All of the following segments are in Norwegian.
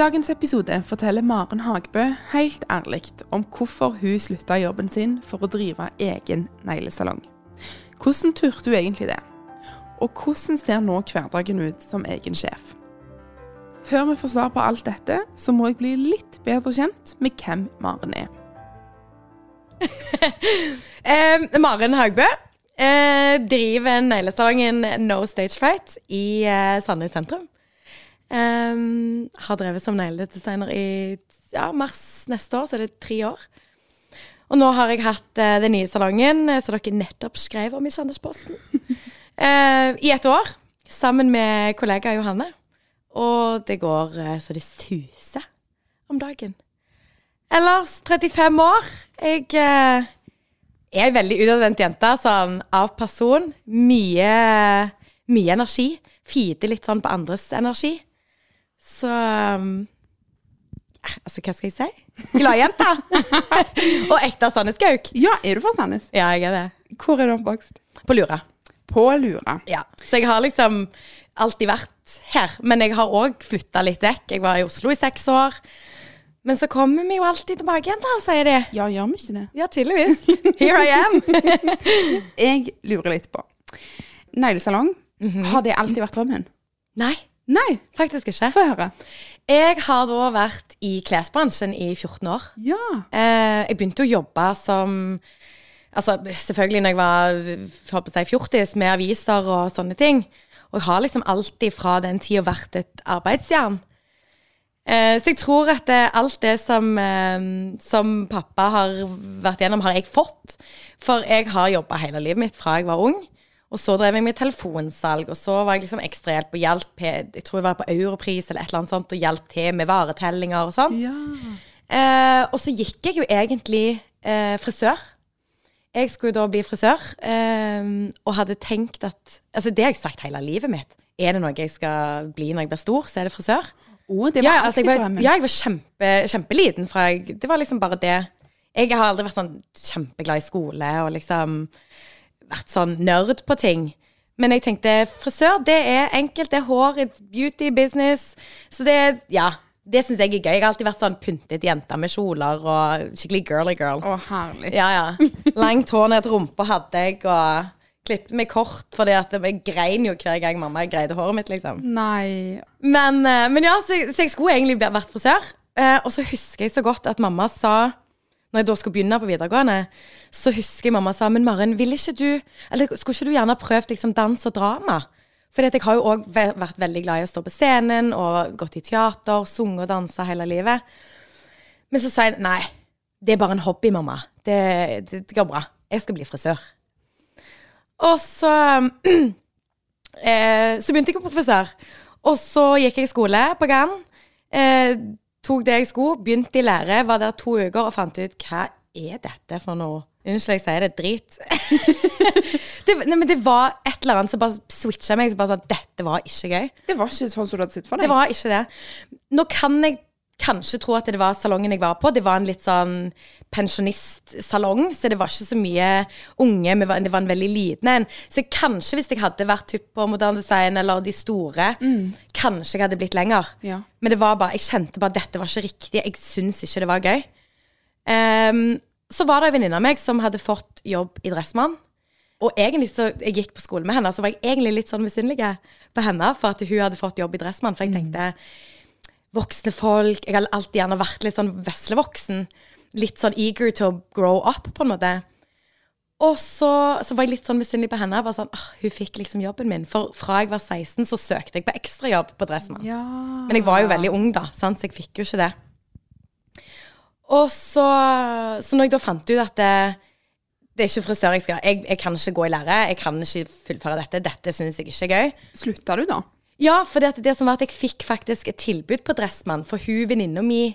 Dagens episode forteller Maren Hagbø helt ærlig om hvorfor hun slutta jobben sin for å drive egen neglesalong. Hvordan turte hun egentlig det? Og hvordan ser nå hverdagen ut som egen sjef? Før vi får svar på alt dette, så må jeg bli litt bedre kjent med hvem Maren er. Eh, Maren Hagbø eh, driver neglesalongen No Stage Fright i eh, Sandnes sentrum. Eh, har drevet som negledesigner i ja, mars neste år, så er det tre år. Og nå har jeg hatt uh, den nye salongen, uh, som dere nettopp skrev om i Sandnesposten, uh, i et år. Sammen med kollega Johanne. Og det går eh, så det suser om dagen. Ellers 35 år. Jeg eh, er veldig utadvendt jente, sånn av person. Mye, mye energi. Fider litt sånn på andres energi. Så um, Altså, hva skal jeg si? Gladjente. Og ekte Sandneskauk. Ja, er du fra Sandnes? Ja, jeg er det. Hvor er du oppvokst? På Lura. På Lura. Ja. Så jeg har liksom alltid vært her. Men jeg har òg flytta litt vekk. Jeg var i Oslo i seks år. Men så kommer vi jo alltid tilbake igjen, da, sier de. Ja, gjør vi ikke det? Ja, tydeligvis. Here I am. Jeg lurer litt på. Neglesalong, har det alltid vært drømmen? Nei, Nei, faktisk ikke. få høre. Jeg har da vært i klesbransjen i 14 år. Ja. Eh, jeg begynte å jobbe som Altså selvfølgelig når jeg var håper jeg, fjortis med aviser og sånne ting. Og jeg har liksom alltid fra den tida vært et arbeidsjern. Eh, så jeg tror at det, alt det som, eh, som pappa har vært gjennom, har jeg fått. For jeg har jobba hele livet mitt fra jeg var ung. Og så drev jeg med telefonsalg, og så var jeg liksom ekstrahjelp og hjalp Jeg tror jeg var på Europris eller et eller annet sånt og hjalp til med varetellinger og sånt. Ja. Eh, og så gikk jeg jo egentlig eh, frisør. Jeg skulle da bli frisør, eh, og hadde tenkt at Altså, det har jeg sagt hele livet mitt. Er det noe jeg skal bli når jeg blir stor, så er det frisør. Oh, det var Ja, altså, jeg var, ja, jeg var kjempe, kjempeliten fra jeg Det var liksom bare det. Jeg har aldri vært sånn kjempeglad i skole og liksom vært sånn nerd på ting. Men jeg tenkte frisør, det er enkelt. Det er hår, it's beauty, business. Så det Ja. Det syns jeg er gøy. Jeg har alltid vært sånn pyntet jente med kjoler og skikkelig girly girl. Å, herlig. Ja, ja. Langt hår ned til rumpa hadde jeg, og klippet meg kort fordi at jeg grein jo hver gang mamma greide håret mitt, liksom. Nei. Men, eh, men ja, så, så jeg skulle egentlig vært frisør. Eh, og så husker jeg så godt at mamma sa Når jeg da skulle begynne på videregående, så husker jeg mamma sa Men Maren, vil ikke du Eller skulle ikke du gjerne prøvd liksom dans og drama? Fordi jeg har jo òg vært veldig glad i å stå på scenen og gått i teater, sunget og dansa hele livet. Men så sa jeg nei, det er bare en hobby, mamma. Det, det, det går bra. Jeg skal bli frisør. Og så eh, Så begynte jeg på frisør. Og så gikk jeg i skole på Gann. Eh, tok det jeg skulle, begynte i lære, var der to uker og fant ut hva er dette for noe? Unnskyld, jeg sier det. Drit. det, nei, men det var et eller annet som bare switcha meg. Som bare sa Dette var ikke gøy. Det var ikke sånn som du hadde sett for deg. Det var ikke det. Nå kan jeg kanskje tro at det var salongen jeg var på. Det var en litt sånn pensjonistsalong, så det var ikke så mye unge. Men det var en veldig liten en. Så kanskje hvis jeg hadde vært typ på Moderne Design eller de store, kanskje jeg hadde blitt lenger. Ja. Men det var bare, jeg kjente bare at dette var ikke riktig. Jeg syns ikke det var gøy. Um, så var det en venninne av meg som hadde fått jobb i Dressmann. Og egentlig så jeg gikk på skole med henne, så var jeg egentlig litt sånn misunnelig på henne for at hun hadde fått jobb i Dressmann. For jeg tenkte voksne folk Jeg har alltid gjerne vært litt sånn veslevoksen. Litt sånn eager to grow up, på en måte. Og så, så var jeg litt sånn misunnelig på henne. Bare sånn, oh, Hun fikk liksom jobben min. For fra jeg var 16, så søkte jeg på ekstrajobb på Dressmann. Ja. Men jeg var jo veldig ung, da, sant? så jeg fikk jo ikke det. Og så, så når jeg da fant ut at det, det er ikke frisør jeg skal. Jeg, jeg kan ikke gå i lære. Jeg kan ikke fullføre dette. Dette syns jeg ikke er gøy. Slutta du, da? Ja, for det, det som var at jeg fikk faktisk et tilbud på Dressmann, for hun venninna mi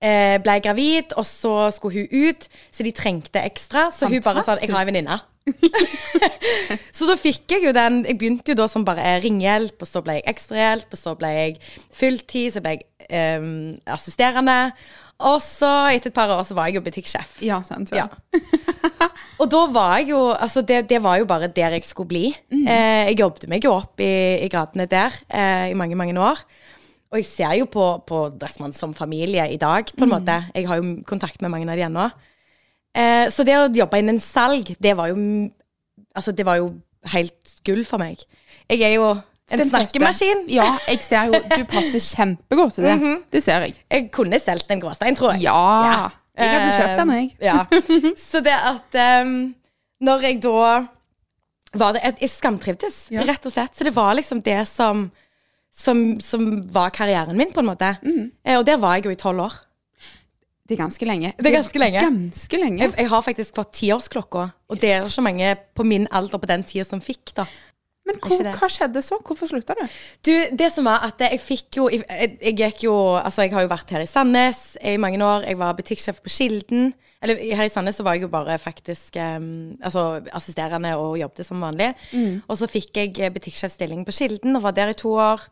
eh, ble gravid, og så skulle hun ut, så de trengte ekstra. Så hun bare sa 'jeg har en venninne'. så da fikk jeg jo den Jeg begynte jo da som bare ringehjelp, og så ble jeg ekstrahjelp, og så ble jeg fulltid, så ble jeg eh, assisterende. Og så, etter et par år, så var jeg jo butikksjef. Ja, sant. vel. Ja. Og da var jeg jo Altså, det, det var jo bare der jeg skulle bli. Eh, jeg jobbet meg jo opp i, i gradene der eh, i mange, mange år. Og jeg ser jo på, på Dressmann som familie i dag, på en måte. Jeg har jo kontakt med mange av de ennå. Eh, så det å jobbe innen salg, det var jo Altså, det var jo helt gull for meg. Jeg er jo en snakkemaskin. Ja, jeg ser jo Du passer kjempegodt til det. Det ser jeg. Jeg kunne solgt en gråstein, tror jeg. Ja. Jeg hadde kjøpt den, jeg. Ja. Så det at um, Når jeg da var det, Jeg, skamtrivdes, Ja. rett og slett. Så det var liksom det som, som, som var karrieren min, på en måte. Mm. Eh, og der var jeg jo i tolv år. Det er ganske lenge. Det er ganske lenge. Ganske lenge. Jeg, jeg har faktisk fått tiårsklokka, og det er ikke mange på min alder på den tida som fikk, da. Men hvor, hva skjedde så? Hvorfor slutta du? Du, det som var at jeg fikk jo jeg, jeg gikk jo Altså, jeg har jo vært her i Sandnes i mange år. Jeg var butikksjef på Kilden. Eller her i Sandnes så var jeg jo bare faktisk um, altså, assisterende og jobbet som vanlig. Og så fikk jeg eh, butikksjefstilling på Kilden og var der i to år.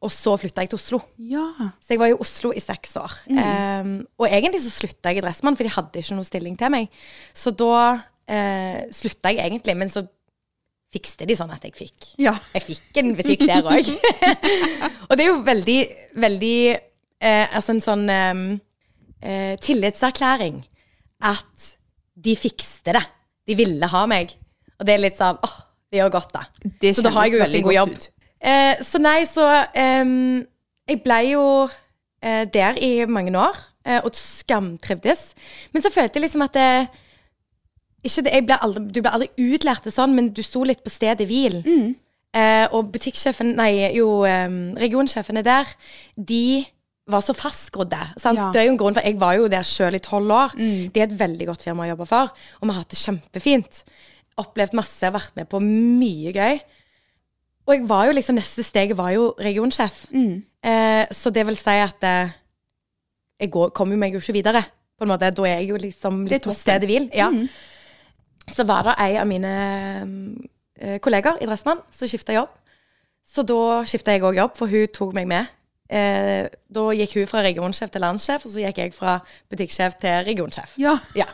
Og så flytta jeg til Oslo. Ja. Så jeg var i Oslo i seks år. Em, og egentlig så slutta jeg i Dressmann, for de hadde ikke noe stilling til meg. Så da uh, slutta jeg egentlig, men så fikste de sånn at jeg fikk Ja. jeg fikk en butikk der òg. og det er jo veldig, veldig eh, Altså en sånn eh, eh, tillitserklæring at de fikste det. De ville ha meg. Og det er litt sånn åh, det gjør godt, da. Det så da har jeg jo veldig en god jobb. Eh, så nei, så Jeg ble jo eh, der i mange år, eh, og skamtrivdes. Men så følte jeg liksom at det, det, jeg ble aldri, Du ble aldri utlært det sånn, men du sto litt på stedet hvil. Eh, og butikksjefen, nei, jo, um, regionsjefene der, de var så fastgrodde. Sant? Ja. Det er jo en grunn for Jeg var jo der sjøl i tolv år. Det er et veldig godt firma å jobbe for, og vi har hatt det kjempefint. Opplevd masse, vært med på mye gøy. Og jeg var jo liksom neste steget var jo regionsjef. Eh, så det vil si at eh, jeg går, kommer meg jo ikke videre. På en måte, Da er jeg jo liksom litt på stedet hvil. Ja. Så var det ei av mine eh, kollegaer i Dressmann som skifta jobb. Så da skifta jeg òg jobb, for hun tok meg med. Eh, da gikk hun fra regionsjef til landssjef, og så gikk jeg fra butikksjef til regionsjef. Ja. Ja.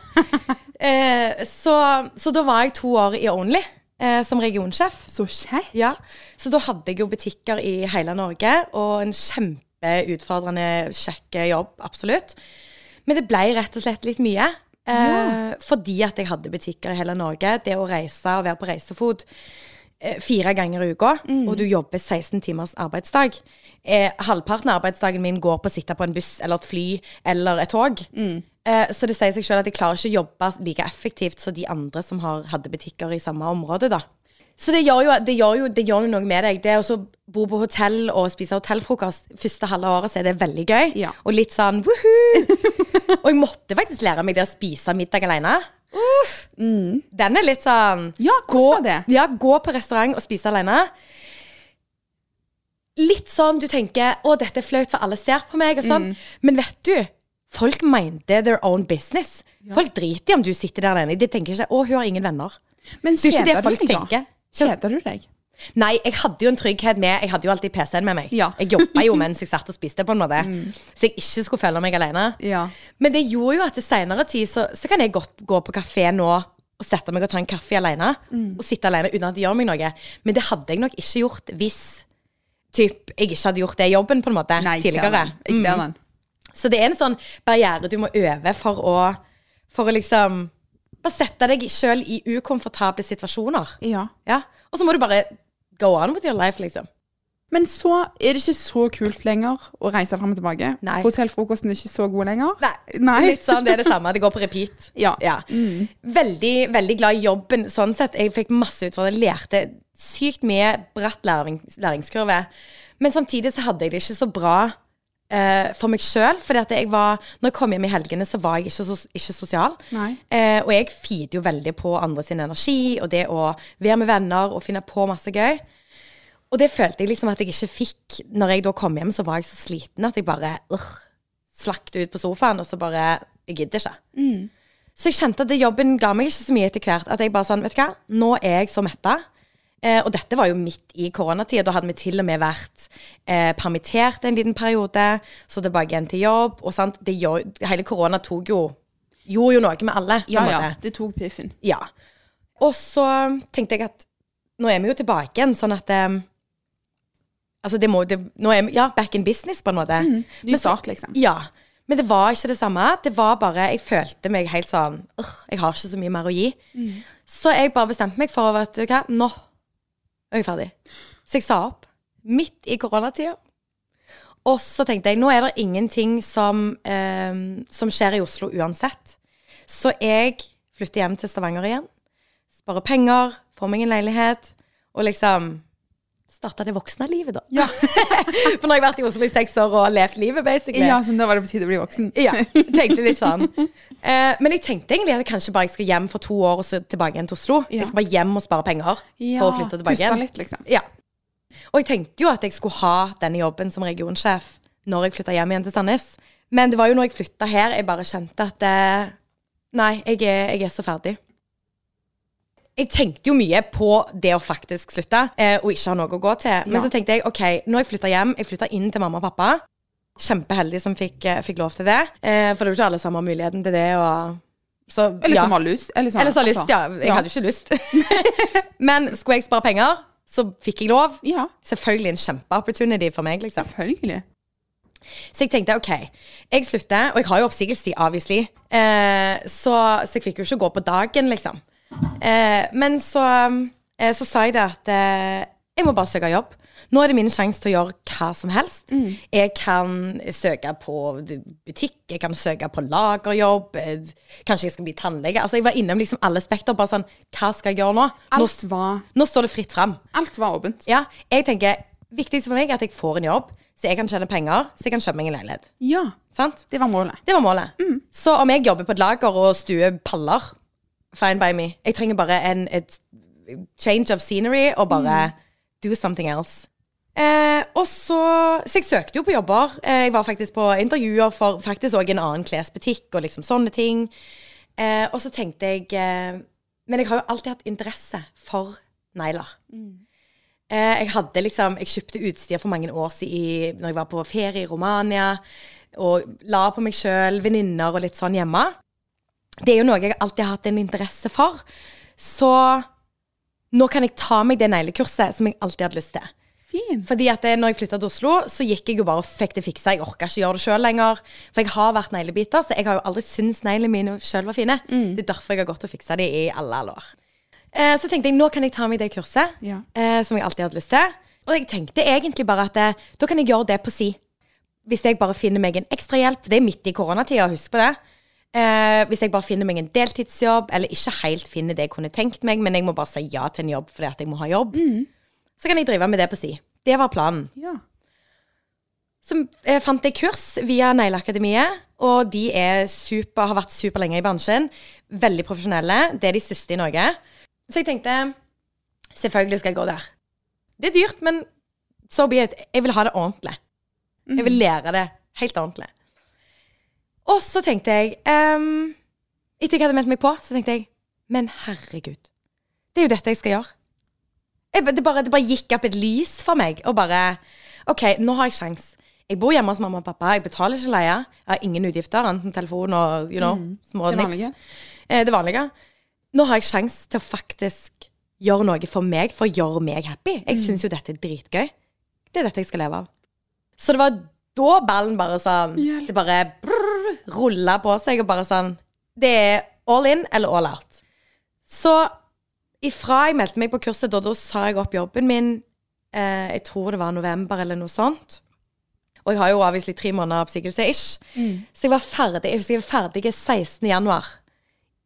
Eh, så, så da var jeg to år i Only eh, som regionsjef. Så kjekt. Ja, så da hadde jeg jo butikker i hele Norge, og en kjempeutfordrende, kjekk jobb, absolutt. Men det ble rett og slett litt mye. Eh, Fordi at jeg hadde butikker i hele Norge. Det å reise og være på reisefot eh, fire ganger i uka, og du jobber 16 timers arbeidsdag. Eh, halvparten av arbeidsdagen min går på å sitte på en buss eller et fly eller et tog. Eh, så det sier seg selv at jeg klarer ikke å jobbe like effektivt som de andre som har, hadde butikker i samme område. da. Så det gjør jo, det gjør jo, det gjør jo noe med deg. Det å bo på hotell og spise hotellfrokost første halve året, så er det veldig gøy. Ja. Og litt sånn woohoo! og jeg måtte faktisk lære meg det å spise middag alene. Uff. Den er litt sånn Ja, hvordan var det? Ja, gå på restaurant og spise alene. Litt sånn du tenker 'Å, dette er flaut, for alle ser på meg', og sånn. Men vet du, folk mente their own business. Folk driter i om du sitter der alene. De tenker ikke 'Å, hun har ingen venner'. Men Det er ikke det folk tenker. Kjeder du deg? Nei, jeg hadde jo en trygghet med Jeg hadde jo alltid PC-en med meg. Ja. Jeg jobba jo mens jeg satt og spiste, på en måte. Så jeg ikke skulle føle meg alene. Ja. Men det gjorde jo at til seinere tid så, så kan jeg godt gå på kafé nå og sette meg og ta en kaffe alene. Og sitte alene uten at det gjør meg noe. Men det hadde jeg nok ikke gjort hvis typ, jeg ikke hadde gjort det i jobben på en måte Nei, tidligere. Mm. Så det er en sånn barriere du må øve for å, for å liksom Bare sette deg sjøl i ukomfortable situasjoner. Ja. Ja. Og så må du bare go on with your life, liksom. Men så er det ikke så kult lenger å reise fram og tilbake. Nei. Hotellfrokosten er ikke så god lenger. Nei, Nei. Litt sånn, det er det samme. Det går på repeat. Ja. Mm. Veldig, veldig glad i jobben sånn sett. Jeg fikk masse utfordringer. Lærte sykt mye bratt læring, læringskurve. Men samtidig så hadde jeg det ikke så bra eh, for meg sjøl. For når jeg kom hjem i helgene, så var jeg ikke, sos ikke sosial. Eh, og jeg feeder jo veldig på andre sin energi, og det å være med venner og finne på masse gøy. Og det følte jeg liksom at jeg ikke fikk når jeg da kom hjem, så var jeg så sliten at jeg bare uh, slakte ut på sofaen, og så bare Jeg gidder ikke. Så jeg kjente at det jobben ga meg ikke så mye etter hvert. At jeg bare sånn, vet du hva, nå er jeg så metta. Eh, og dette var jo midt i koronatida. Da hadde vi til og med vært eh, permittert en liten periode. Så tilbake igjen til jobb. Og sant, det gjør, hele korona tok jo Gjorde jo noe med alle. Ja, ja. Det tok piffen. Ja. Og så tenkte jeg at nå er vi jo tilbake igjen, sånn at eh, Altså, det må det, Nå er vi ja, back in business, på en måte. Ny start, liksom. Ja. Men det var ikke det samme. Det var bare Jeg følte meg helt sånn Jeg har ikke så mye mer å gi. Så jeg bare bestemte meg for du hva, nå er jeg ferdig. Så jeg sa opp. Midt i koronatida. Og så tenkte jeg nå er det ingenting som, eh, som skjer i Oslo uansett. Så jeg flytter hjem til Stavanger igjen. Sparer penger, får meg en leilighet, og liksom starta det voksne livet, da. For nå har jeg vært i Oslo i seks år og levd livet, basically. Ja, så da var det på tide å bli voksen. Ja, tenkte litt sånn. Eh, men jeg tenkte egentlig at jeg kanskje bare skal hjem for to år og så tilbake igjen til Oslo. Ja. Jeg skal bare hjem og spare penger Ja, for å flytte tilbake igjen. litt, liksom. Ja. Og jeg tenkte jo at jeg skulle ha denne jobben som regionsjef når jeg flytta hjem igjen til Sandnes. Men det var jo når jeg flytta her, jeg bare kjente at eh, Nei, jeg er, jeg er så ferdig. Jeg tenkte jo mye på det å faktisk slutte, eh, og ikke ha noe å gå til. Men Ja. så tenkte jeg OK, nå har jeg flytta hjem. Jeg flytta inn til mamma og pappa. Kjempeheldig som fikk, eh, fikk lov til det. Eh, for det er jo ikke alle som har muligheten til det. Og, så, Eller ja. som har lyst. Eller, som, Eller så har lyst, altså. ja. Jeg hadde jo ikke lyst. Men skulle jeg spare penger, så fikk jeg lov. Ja, Selvfølgelig en kjempeopportunity for meg, liksom. selvfølgelig. Så jeg tenkte OK, jeg slutter, og jeg har jo oppsigelse, obviously. Eh, så, så jeg fikk jo ikke gå på dagen, liksom. Eh, men så, eh, så sa jeg det at eh, jeg må bare søke jobb. Nå er det min sjanse til å gjøre hva som helst. Jeg kan søke på butikk, jeg kan søke på lagerjobb, eh, kanskje jeg skal bli tannlege. Altså, jeg var innom liksom alle spekter. Bare sånn, hva skal jeg gjøre nå? Nå, var, nå står det fritt fram. alt var åpent. Ja, jeg tenker, viktigst for meg er at jeg får en jobb, så jeg kan tjene penger, så jeg kan kjøpe meg en leilighet. Ja, Sant? det var målet. Det var målet. Så om jeg jobber på et lager og stuer paller, fine by me. Jeg trenger bare en et change of scenery og bare do something else. Eh, og så, så jeg søkte jo på jobber. Eh, jeg var faktisk på intervjuer for faktisk òg en annen klesbutikk og liksom sånne ting. Eh, og så tenkte jeg eh, Men jeg har jo alltid hatt interesse for negler. Eh, jeg hadde liksom Jeg kjøpte utstyr for mange år siden i, når jeg var på ferie i Romania. Og la på meg sjøl, venninner og litt sånn hjemme. Det er jo noe jeg alltid har hatt en interesse for. Så nå kan jeg ta meg det neglekurset som jeg alltid hadde lyst til. Fint. Fordi at det, når jeg flytta til Oslo, så gikk jeg jo bare og fikk det fiksa. Jeg orka ikke gjøre det sjøl lenger. For jeg har vært neglebiter, så jeg har jo aldri syntes neglene mine sjøl var fine. Det er derfor jeg har gått og fiksa de i alle alle år. Eh, så tenkte jeg nå kan jeg ta meg det kurset, Ja. eh, som jeg alltid hadde lyst til. Og jeg tenkte egentlig bare at eh, da kan jeg gjøre det på si. Hvis jeg bare finner meg en ekstra hjelp. Det er midt i koronatida, husk på det. Eh, hvis jeg bare finner meg en deltidsjobb, eller ikke helt finner det jeg kunne tenkt meg, men jeg må bare si ja til en jobb fordi at jeg må ha jobb, så kan jeg drive med det på si. Det var planen. Ja. Så eh, fant jeg kurs via Negleakademiet, og de er super, har vært superlenge i bransjen. Veldig profesjonelle. Det er de største i Norge. Så jeg tenkte selvfølgelig skal jeg gå der. Det er dyrt, men so be it. Jeg vil ha det ordentlig. Jeg vil lære det helt ordentlig. Og så tenkte jeg um, Etter jeg hadde meldt meg på, så tenkte jeg Men herregud, det er jo dette jeg skal gjøre. Jeg, det, bare, det bare gikk opp et lys for meg. Og bare OK, nå har jeg sjans. Jeg bor hjemme hos mamma og pappa. Jeg betaler ikke leie. Jeg har ingen utgifter, enten telefon og you know, små Det nips. Eh, det vanlige. Nå har jeg sjans til å faktisk gjøre noe for meg, for å gjøre meg happy. Jeg syns jo dette er dritgøy. Det er dette jeg skal leve av. Så det var da ballen bare sånn Hjelp. Det bare brrr, på seg, og bare sånn Det er all in eller all out. Så ifra jeg meldte meg på kurset, da, da sa jeg opp jobben min eh, Jeg tror det var november eller noe sånt. Og jeg har jo avviselig tre måneder oppsigelse ish. Så jeg var ferdig Jeg husker jeg var ferdig 16. januar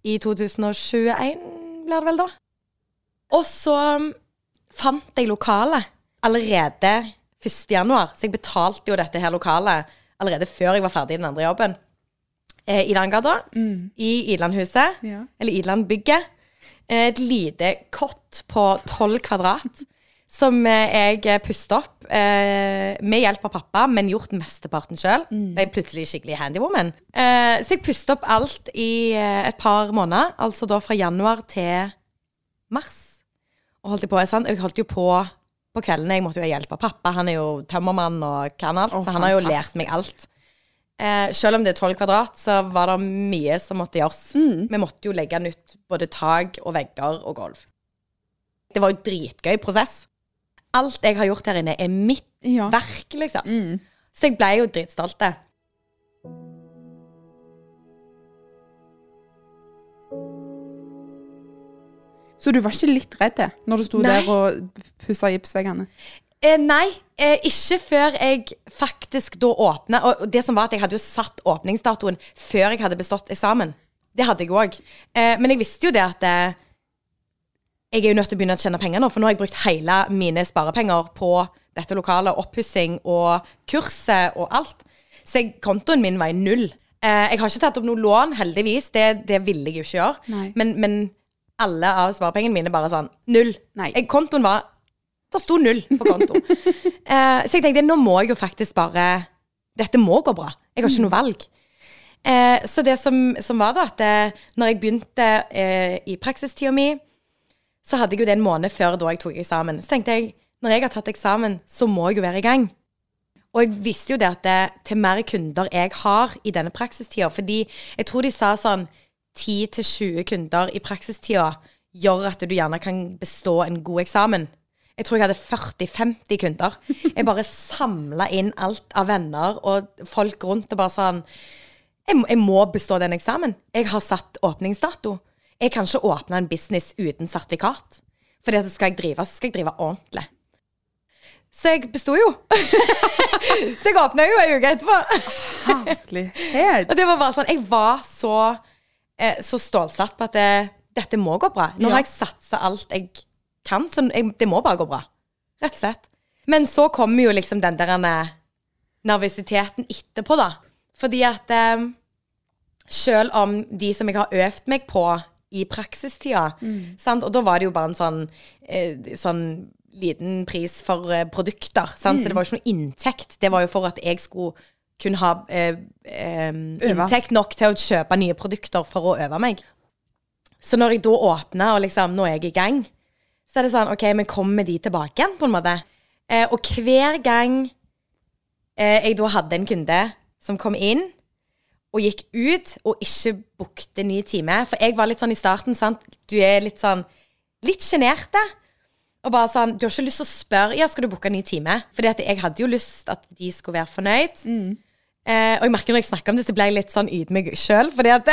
i 2021, blir det vel da. Og så um, fant jeg lokalet allerede 1. januar, så jeg betalte jo dette her lokalet allerede før jeg var ferdig i den andre jobben. Eh, Idangata, i Idlandhuset, Ja. eller Idlandbygget. Eh, Et lite kott på 12 kvadrat som eh, jeg pustet opp eh, med hjelp av pappa, men gjort mesteparten sjøl. Jeg er plutselig skikkelig handywoman. Eh, så jeg pustet opp alt i eh, et par måneder, altså da fra januar til mars. Og holdt jeg på, sant? Jeg holdt jo på på kveldene. Jeg måtte jo ha hjelp av pappa. Han er jo tømmermann og kan alt, Oh, så han har jo lært meg alt. Eh, selv om det er 12 kvadrat, så var det mye som måtte gjøres. Mm. Vi måtte jo legge nytt både tak og vegger og gulv. Det var jo dritgøy prosess. Alt jeg har gjort her inne, er mitt Ja. verk, liksom. Mm. Så jeg ble jo dritstolt. Så du var ikke litt redd det, når du sto Nei. der og pussa gipsveggene? Eh, nei, eh, ikke før jeg faktisk da åpna. Og det som var at jeg hadde jo satt åpningsdatoen før jeg hadde bestått eksamen. Det hadde jeg òg. Eh, men jeg visste jo det at eh, jeg er jo nødt til å begynne å tjene penger nå, for nå har jeg brukt hele mine sparepenger på dette lokalet, oppussing og kurset og alt. Så jeg, kontoen min var i null. Eh, jeg har ikke tatt opp noe lån, heldigvis. Det, det ville jeg jo ikke gjøre. Men, men alle av sparepengene mine bare sånn null. Nei. Jeg, kontoen var Det sto null på konto. eh, så jeg tenkte nå må jeg jo faktisk bare Dette må gå bra. Jeg har ikke noe valg. Eh, så det som, som var da, at eh, når jeg begynte eh, i praksistida mi, så hadde jeg jo det en måned før da jeg tok eksamen. Så tenkte jeg når jeg har tatt eksamen, så må jeg jo være i gang. Og jeg visste jo det at det, til mer kunder jeg har i denne praksistida Fordi jeg tror de sa sånn 10-20 kunder i praksistida gjør at du gjerne kan bestå en god eksamen. Jeg tror jeg hadde 40-50 kunder. Jeg bare samla inn alt av venner og folk rundt og bare sånn jeg, må- jeg må bestå den eksamen. Jeg har satt åpningsdato. Jeg kan ikke åpne en business uten sertifikat. For at skal jeg drive, så skal jeg drive ordentlig. Så jeg besto jo. så jeg åpna jo ei uke etterpå. Herlighet. Og det var bare sånn Jeg var så, eh, så stålsatt på at det, dette må gå bra. Nå Ja. har jeg satsa alt jeg kan, så jeg, det må bare gå bra. Rett og slett. Men så kommer jo liksom den der eh, nervøsiteten etterpå, da. Fordi at eh, selv om de som jeg har øvd meg på i praksistida, sant? og da var det jo bare en sånn, eh, sånn liten pris for eh, produkter, sant? så det var jo ikke noe inntekt. Det var jo for at jeg skulle kunne ha eh, eh, inntekt nok til å kjøpe nye produkter for å øve meg. Så når jeg da åpna, og liksom nå er jeg i gang, så er det sånn OK, men kommer de tilbake igjen, på en måte? Eh, og hver gang eh, jeg da hadde en kunde som kom inn og gikk ut og ikke bookte ny time For jeg var litt sånn i starten, sant. Du er litt sånn litt sjenerte. Og bare sånn Du har ikke lyst til å spørre Ja, skal du booke ny time? Fordi at jeg hadde jo lyst at de skulle være fornøyd. Eh, og jeg merker når jeg snakker om det, så ble jeg litt sånn ydmyk sjøl. Fordi at,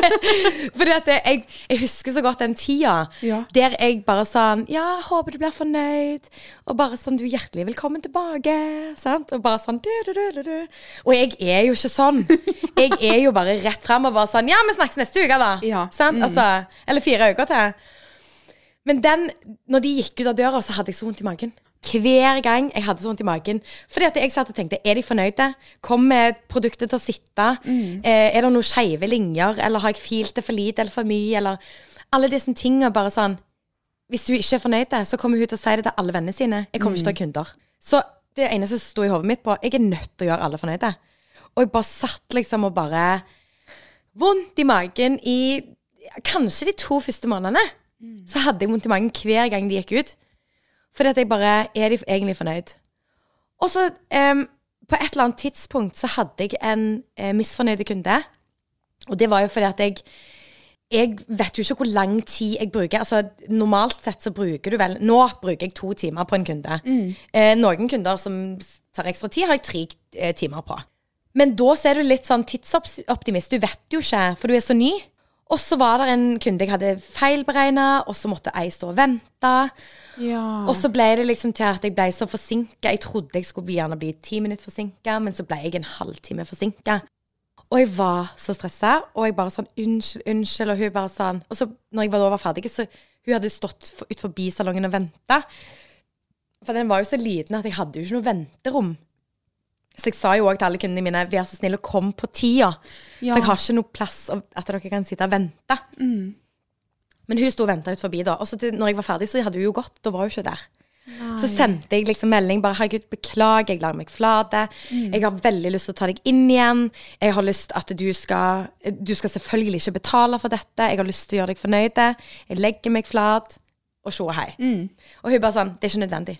fordi at jeg, jeg husker så godt den tida Ja. der jeg bare sånn Ja, håper du blir fornøyd. Og bare sånn Du er hjertelig velkommen tilbake. Sant? Og bare sånn du, du, du, du. Og jeg er jo ikke sånn. Jeg er jo bare rett fram og bare sånn Ja, vi snakkes neste uke, da. Ja. Sant? Altså, eller fire uker til. Men den, når de gikk ut av døra, så hadde jeg så vondt i magen. Hver gang jeg hadde så vondt i magen. Fordi at jeg satt og tenkte, er de fornøyde? Kommer produktet til å sitte? Eh, er det noen skeive linjer? Eller har jeg filt det for lite eller for mye? Eller alle disse tingene bare sånn Hvis hun ikke er fornøyd, så kommer hun til å si det til alle vennene sine. Jeg kommer ikke til å ha kunder. Så det eneste som sto i hodet mitt på, jeg er nødt til å gjøre alle fornøyde. Og jeg bare satt liksom og bare Vondt i magen i kanskje de to første månedene. Så hadde jeg vondt i magen hver gang de gikk ut. Fordi at jeg bare Er de egentlig fornøyd? Og så um, på et eller annet tidspunkt så hadde jeg en eh, misfornøyd kunde. Og det var jo fordi at jeg jeg vet jo ikke hvor lang tid jeg bruker. Altså, normalt sett så bruker du vel Nå bruker jeg to timer på en kunde. Eh, noen kunder som tar ekstra tid, har jeg tre eh, timer på. Men da er du litt sånn tidsoptimist. Du vet jo ikke, for du er så ny. Og så var det en kunde jeg hadde feilberegna, og så måtte ei stå og vente. Ja. Og så ble det liksom til at jeg ble så forsinka. Jeg trodde jeg skulle bli, gjerne bli ti minutter forsinka, men så ble jeg en halvtime forsinka. Og jeg var så stressa, og jeg bare sånn unnskyld, unnskyld, og hun bare sånn Og så når jeg var, da var ferdig, så hun hadde stått for, ut forbi salongen og venta. For den var jo så liten at jeg hadde jo ikke noe venterom. Så jeg sa jo òg til alle kundene mine vær så snill og kom på tida. Ja. For jeg har ikke noe plass at dere kan sitte og vente. Men hun sto og venta ut forbi, da. Og så til, når jeg var ferdig, så hadde hun jo gått. Da var hun ikke der. Så sendte jeg liksom melding bare 'Herregud, beklager, jeg lar meg flate'. Jeg har veldig lyst til å ta deg inn igjen. Jeg har lyst at du skal Du skal selvfølgelig ikke betale for dette. Jeg har lyst til å gjøre deg fornøyd. Jeg legger meg flat. Og tjo og hei. Og hun bare sånn 'Det er ikke nødvendig'.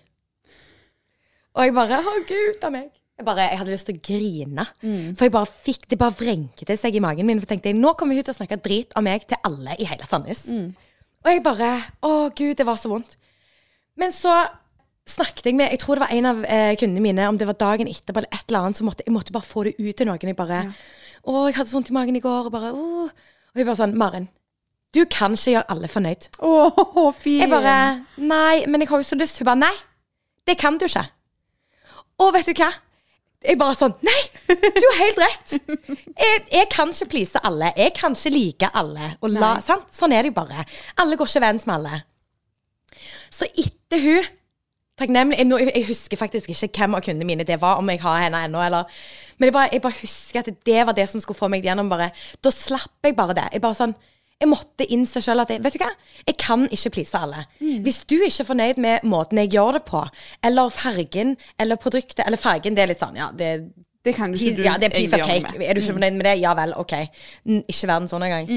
Og jeg bare 'Å, gud av meg'. Jeg, bare, jeg hadde lyst til å grine. For jeg bare fikk, det bare vrengte seg i magen min. For jeg tenkte nå kommer hun til å snakke drit om meg til alle i hele Sandnes. Og jeg bare Å, gud, det var så vondt. Men så snakket jeg med Jeg tror det var en av eh, kundene mine, om det var dagen etterpå eller et eller annet, så måtte jeg måtte bare få det ut til noen. Jeg bare Å, jeg hadde så vondt i magen i går. Og bare. Og hun bare sånn Maren, du kan ikke gjøre alle fornøyd. Å, fin. Jeg bare Nei, men jeg har jo så lyst. Hun bare Nei, det kan du ikke. Og vet du hva? Jeg bare sånn Nei, du har helt rett. Jeg, jeg kan ikke please alle. Jeg kan ikke like alle. Og la, sant? Sånn er det jo bare. Alle går ikke overens med alle. Så etter hun Takknemlig jeg, jeg husker faktisk ikke hvem av kundene mine det var, om jeg har henne ennå, eller Men jeg bare, jeg bare husker at det var det som skulle få meg gjennom. bare Da slapp jeg bare det. Jeg bare sånn jeg måtte innse selv at jeg, vet du hva, jeg kan ikke please alle. Hvis du ikke er fornøyd med måten jeg gjør det på, eller fargen, eller produktet, eller fargen, det er litt sånn, ja, det, Det kan du ikke du ja, det er piece of cake. med. Er du ikke fornøyd med det? Ja vel, ok. Ikke verden sånn engang.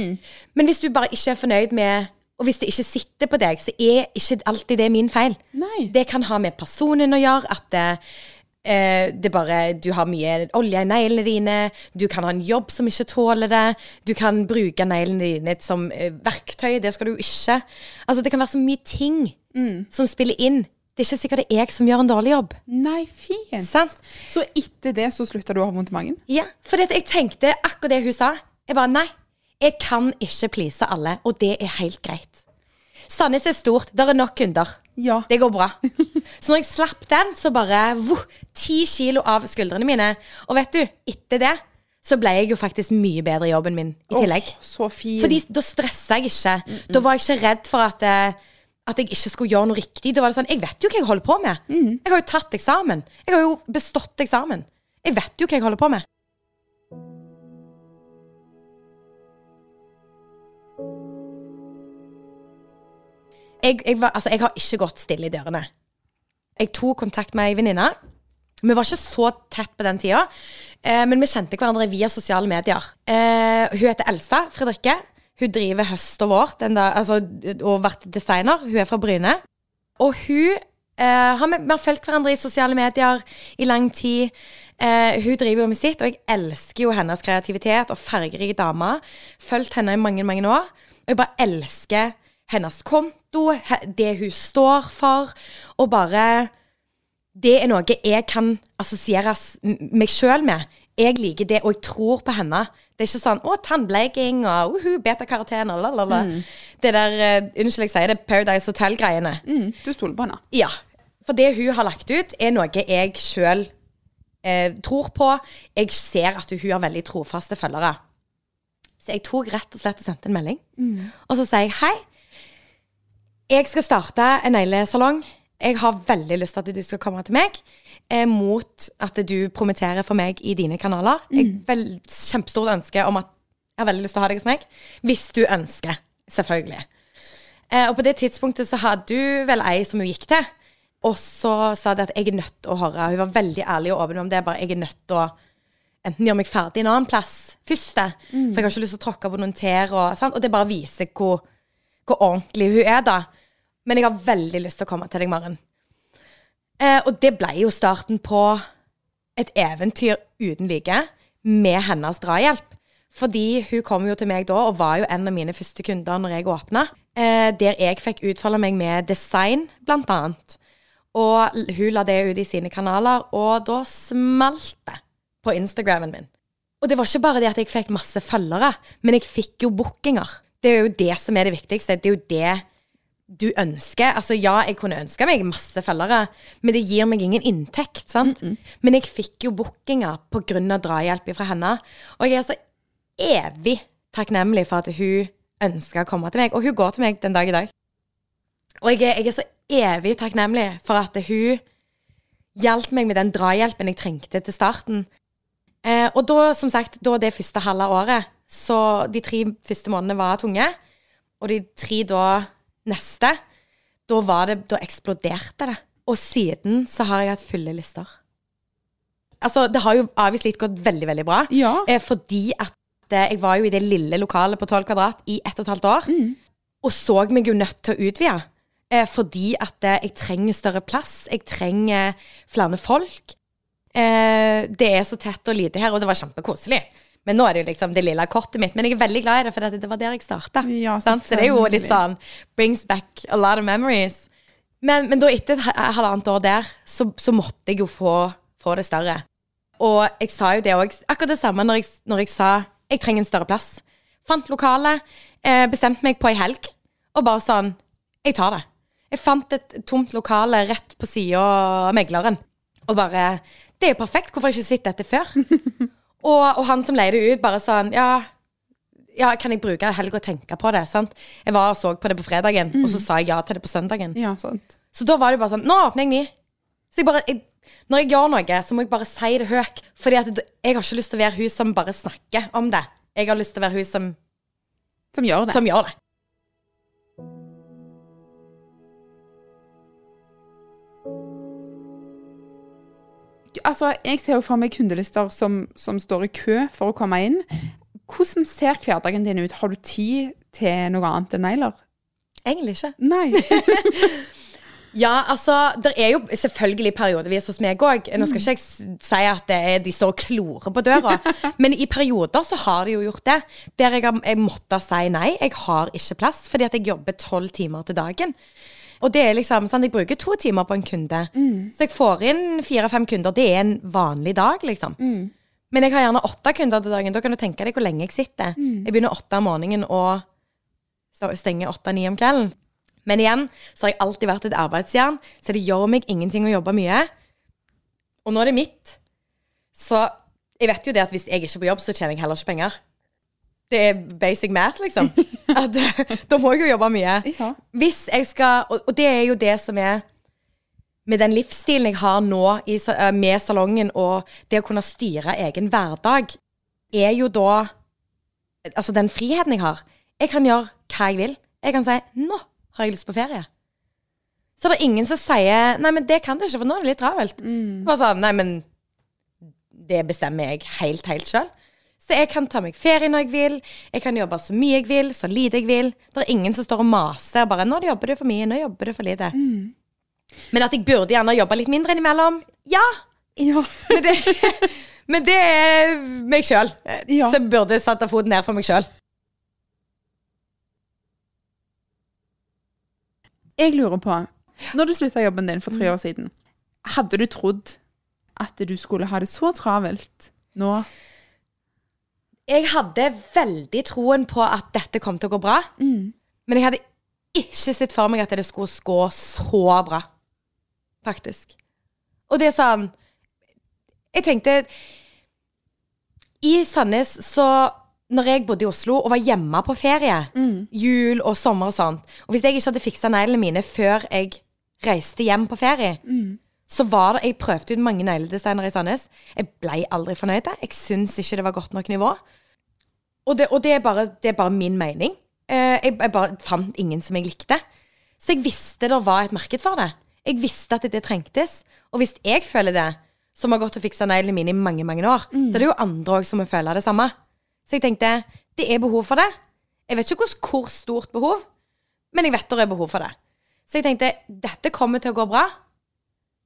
Men hvis du bare ikke er fornøyd med Og hvis det ikke sitter på deg, så er ikke alltid det min feil. Nei. Det kan ha med personen å gjøre, at det, eh, det bare Du har mye olje i neglene dine, du kan ha en jobb som ikke tåler det, du kan bruke neglene dine som eh, verktøy, det skal du ikke. Altså, det kan være så mye ting som spiller inn. Det er ikke sikkert det er jeg som gjør en dårlig jobb. Nei, fint. Sant? Så etter det så slutta du å ha vondt i magen? Ja, for jeg tenkte akkurat det hun sa. Jeg bare, nei, jeg kan ikke please alle, og det er helt greit. Sandnes er stort, der er nok kunder. Ja. Det går bra. Så når jeg slapp den, så bare ti kilo av skuldrene mine. Og vet du, etter det så ble jeg jo faktisk mye bedre i jobben min i tillegg. Oh, så fin. Fordi da stressa jeg ikke. Da var jeg ikke redd for at, eh, at jeg ikke skulle gjøre noe riktig. Da var det sånn, Jeg vet jo hva jeg holder på med. Jeg har jo tatt eksamen. Jeg har jo bestått eksamen. Jeg vet jo hva jeg holder på med. Jeg, jeg, var, altså, jeg har ikke gått stille i dørene. Jeg tok kontakt med ei venninne. Vi var ikke så tett på den tida, eh, men vi kjente hverandre via sosiale medier. Eh, hun heter Elsa Fredrikke. Hun driver Høst og Vår da, altså, og vært designer. Hun er fra Bryne. Og hun eh, vi, har fulgt hverandre i sosiale medier i lang tid. Hun driver jo med sitt, og jeg elsker jo hennes kreativitet og fargerike dame. Fulgt henne i mange, mange år. Og jeg bare elsker hennes konto, he- det hun står for, og bare det er noe jeg kan assosiere meg sjøl med. Jeg liker det, og jeg tror på henne. Det er ikke sånn 'Å, tannbleking' og uhu, beta-karoten og la, la, la. Det der uh, Unnskyld, jeg sier det, Paradise Hotel-greiene. Mm, du stoler på henne? Ja. For det hun har lagt ut, er noe jeg sjøl eh, tror på. Jeg ser at hun har veldig trofaste følgere. Så jeg tok rett og slett og sendte en melding. Og så sier jeg hei. Jeg skal starte en neglesalong. Jeg har veldig lyst til at du skal komme til meg, eh, mot at du promitterer for meg i dine kanaler. Jeg har kjempestort ønske om at jeg har veldig lyst til å ha deg hos meg. Hvis du ønsker, selvfølgelig. Eh, og på det tidspunktet så hadde du vel ei som hun gikk til. Og så sa de at jeg er nødt til å høre. Hun var veldig ærlig og åpen om det. Bare jeg er nødt til å enten gjøre meg ferdig en annen plass først. For jeg har ikke lyst til å tråkke på noen tær. Og, sant? og det bare viser hvor, hvor ordentlig hun er, da. Men jeg har veldig lyst til å komme til deg, Maren. Eh, og det ble jo starten på et eventyr uten like med hennes drahjelp. Fordi hun kom jo til meg da, og var jo en av mine første kunder når jeg åpna. Eh, der jeg fikk utfolde meg med design, blant annet. Og hun la det ut i sine kanaler, og da smalt det på Instagrammen min. Og det var ikke bare det at jeg fikk masse følgere, men jeg fikk jo bookinger. Det er jo det som er det viktigste. Det er jo det du ønsker. Altså ja, jeg kunne ønske meg masse følgere, men det gir meg ingen inntekt, sant? Men jeg fikk jo bookinger av drahjelp fra henne. Og jeg er så evig takknemlig for at hun ønska å komme til meg. Og hun går til meg den dag i dag. Og jeg er, jeg er så evig takknemlig for at hun hjalp meg med den drahjelpen jeg trengte til starten. Eh, og da, som sagt, da det første halve året, så de tre første månedene var tunge, og de tre da neste, da var det, da eksploderte det. Og siden så har jeg hatt fulle lister. Altså, det har jo avviselig gått veldig, veldig bra. Ja. Eh, fordi at jeg var jo i det lille lokalet på 12 kvadrat i ett og et halvt år. Og så meg jo nødt til å utvide. Eh, fordi at eh, jeg trenger større plass. Jeg trenger flere folk. Eh, det er så tett og lite her, og det var kjempekoselig. Men nå er det jo liksom det lille kortet mitt. Men jeg er veldig glad i det, for det, det var der jeg starta. Ja, så det er jo litt sånn Brings back a lot of memories. Men, men da etter et halvannet år der, så, så måtte jeg jo få, få det større. Og jeg sa jo det òg, akkurat det samme når jeg, når jeg sa jeg trenger en større plass. Fant lokale, eh, bestemte meg på ei helg, og bare sånn Jeg tar det. Jeg fant et tomt lokale rett på sida av megleren, og bare Det er jo perfekt, hvorfor har jeg ikke sett dette før? og, og han som leide ut, bare sånn Ja, ja, kan jeg bruke helga og tenke på det? sant? Jeg var og så på det på fredagen, og så sa jeg ja til det på søndagen. Ja, sant. Så da var det bare sånn Nå åpner jeg ny. Så jeg bare jeg, Når jeg gjør noe, så må jeg bare si det høyt. Fordi at jeg har ikke lyst til å være hun som bare snakker om det. Jeg har lyst til å være hun som, Som gjør det. som gjør det. Altså, jeg ser jo for meg kundelister som, som står i kø for å komme inn. Hvordan ser hverdagen din ut? Har du tid til noe annet enn negler? Egentlig ikke. Nei. Ja, altså, det er jo selvfølgelig periodevis hos meg òg. Nå skal ikke jeg si at det er, de står og klorer på døra, men i perioder så har de jo gjort det. Der jeg har jeg måtte si nei. Jeg har ikke plass, fordi at jeg jobber tolv timer til dagen. Og det er liksom, sånn, Jeg bruker to timer på en kunde. Så jeg får inn fire-fem kunder. Det er en vanlig dag, liksom. Men jeg har gjerne åtte kunder til dagen. Da kan du tenke deg hvor lenge jeg sitter. Jeg begynner åtte om morgenen og st- stenger åtte-ni om kvelden. Men igjen så har jeg alltid vært et arbeidsjern, så det gjør meg ingenting å jobbe mye. Og nå er det mitt. Så jeg vet jo det at hvis jeg ikke er på jobb, så tjener jeg heller ikke penger. Det er basic math, liksom. At, da må jeg jo jobbe mye. Ja. Hvis jeg skal Og, og det er jo det som er med den livsstilen jeg har nå i, eh, med salongen, og det å kunne styre egen hverdag, er jo da Altså den friheten jeg har. Jeg kan gjøre hva jeg vil. Jeg kan si 'nå har jeg lyst på ferie'. Så det er ingen som sier 'nei, men det kan du ikke, for nå er det litt travelt'. Bare sånn, nei, men det bestemmer jeg helt, helt sjøl. Så jeg kan ta meg ferie når jeg vil. Jeg kan jobbe så mye jeg vil, så lite jeg vil. Det er ingen som står og maser bare 'nå jobber du for mye', 'nå jobber du for lite'. Men at jeg burde gjerne jobbe litt mindre innimellom, ja. Ja. Men det, men det er meg sjøl. Ja. Så jeg burde satt foten ned for meg sjøl. Jeg lurer på, når du slutta jobben din for tre år siden, hadde du trodd at du skulle ha det så travelt nå? Jeg hadde veldig troen på at dette kom til å gå bra. Men jeg hadde ikke sett for meg at det skulle gå så bra. Faktisk. Og det er sånn Jeg tenkte I Sandnes så Når jeg bodde i Oslo og var hjemme på ferie, jul og sommer og sånt Og hvis jeg ikke hadde fiksa neglene mine før jeg reiste hjem på ferie, så var det Jeg prøvde ut mange negledesignere i Sandnes. Jeg ble aldri fornøyd. Jeg syns ikke det var godt nok nivå. Og det, og det, er, bare, det er bare min mening. Eh, jeg, jeg bare fant ingen som jeg likte. Så jeg visste det var et marked for det. Jeg visste at det trengtes. Og hvis jeg føler det, som har gått og fiksa neglene mine i mange mange år, så er det jo andre òg som må føle det samme. Så jeg tenkte det er behov for det. Jeg vet ikke hvor stort behov, men jeg vet det er behov for det. Så jeg tenkte dette kommer til å gå bra.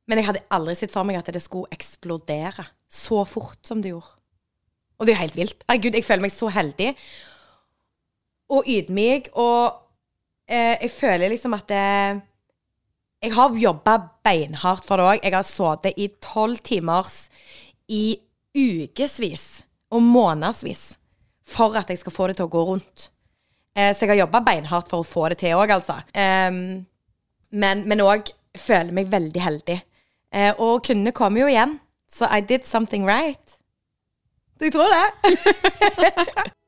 Men jeg hadde aldri sett for meg at det skulle eksplodere så fort som det gjorde. Og det er jo helt vilt. Herregud, jeg føler meg så heldig. Og ydmyk. Og eh, jeg føler liksom at det, Jeg har jobba beinhardt for det òg. Jeg har sittet i tolv timers i ukevis og månedsvis for at jeg skal få det til å gå rundt. Eh, så jeg har jobba beinhardt for å få det til òg, altså. Em, men òg føler meg veldig heldig. Eh, og kundene kommer jo igjen. Så I did something right. Du tror det.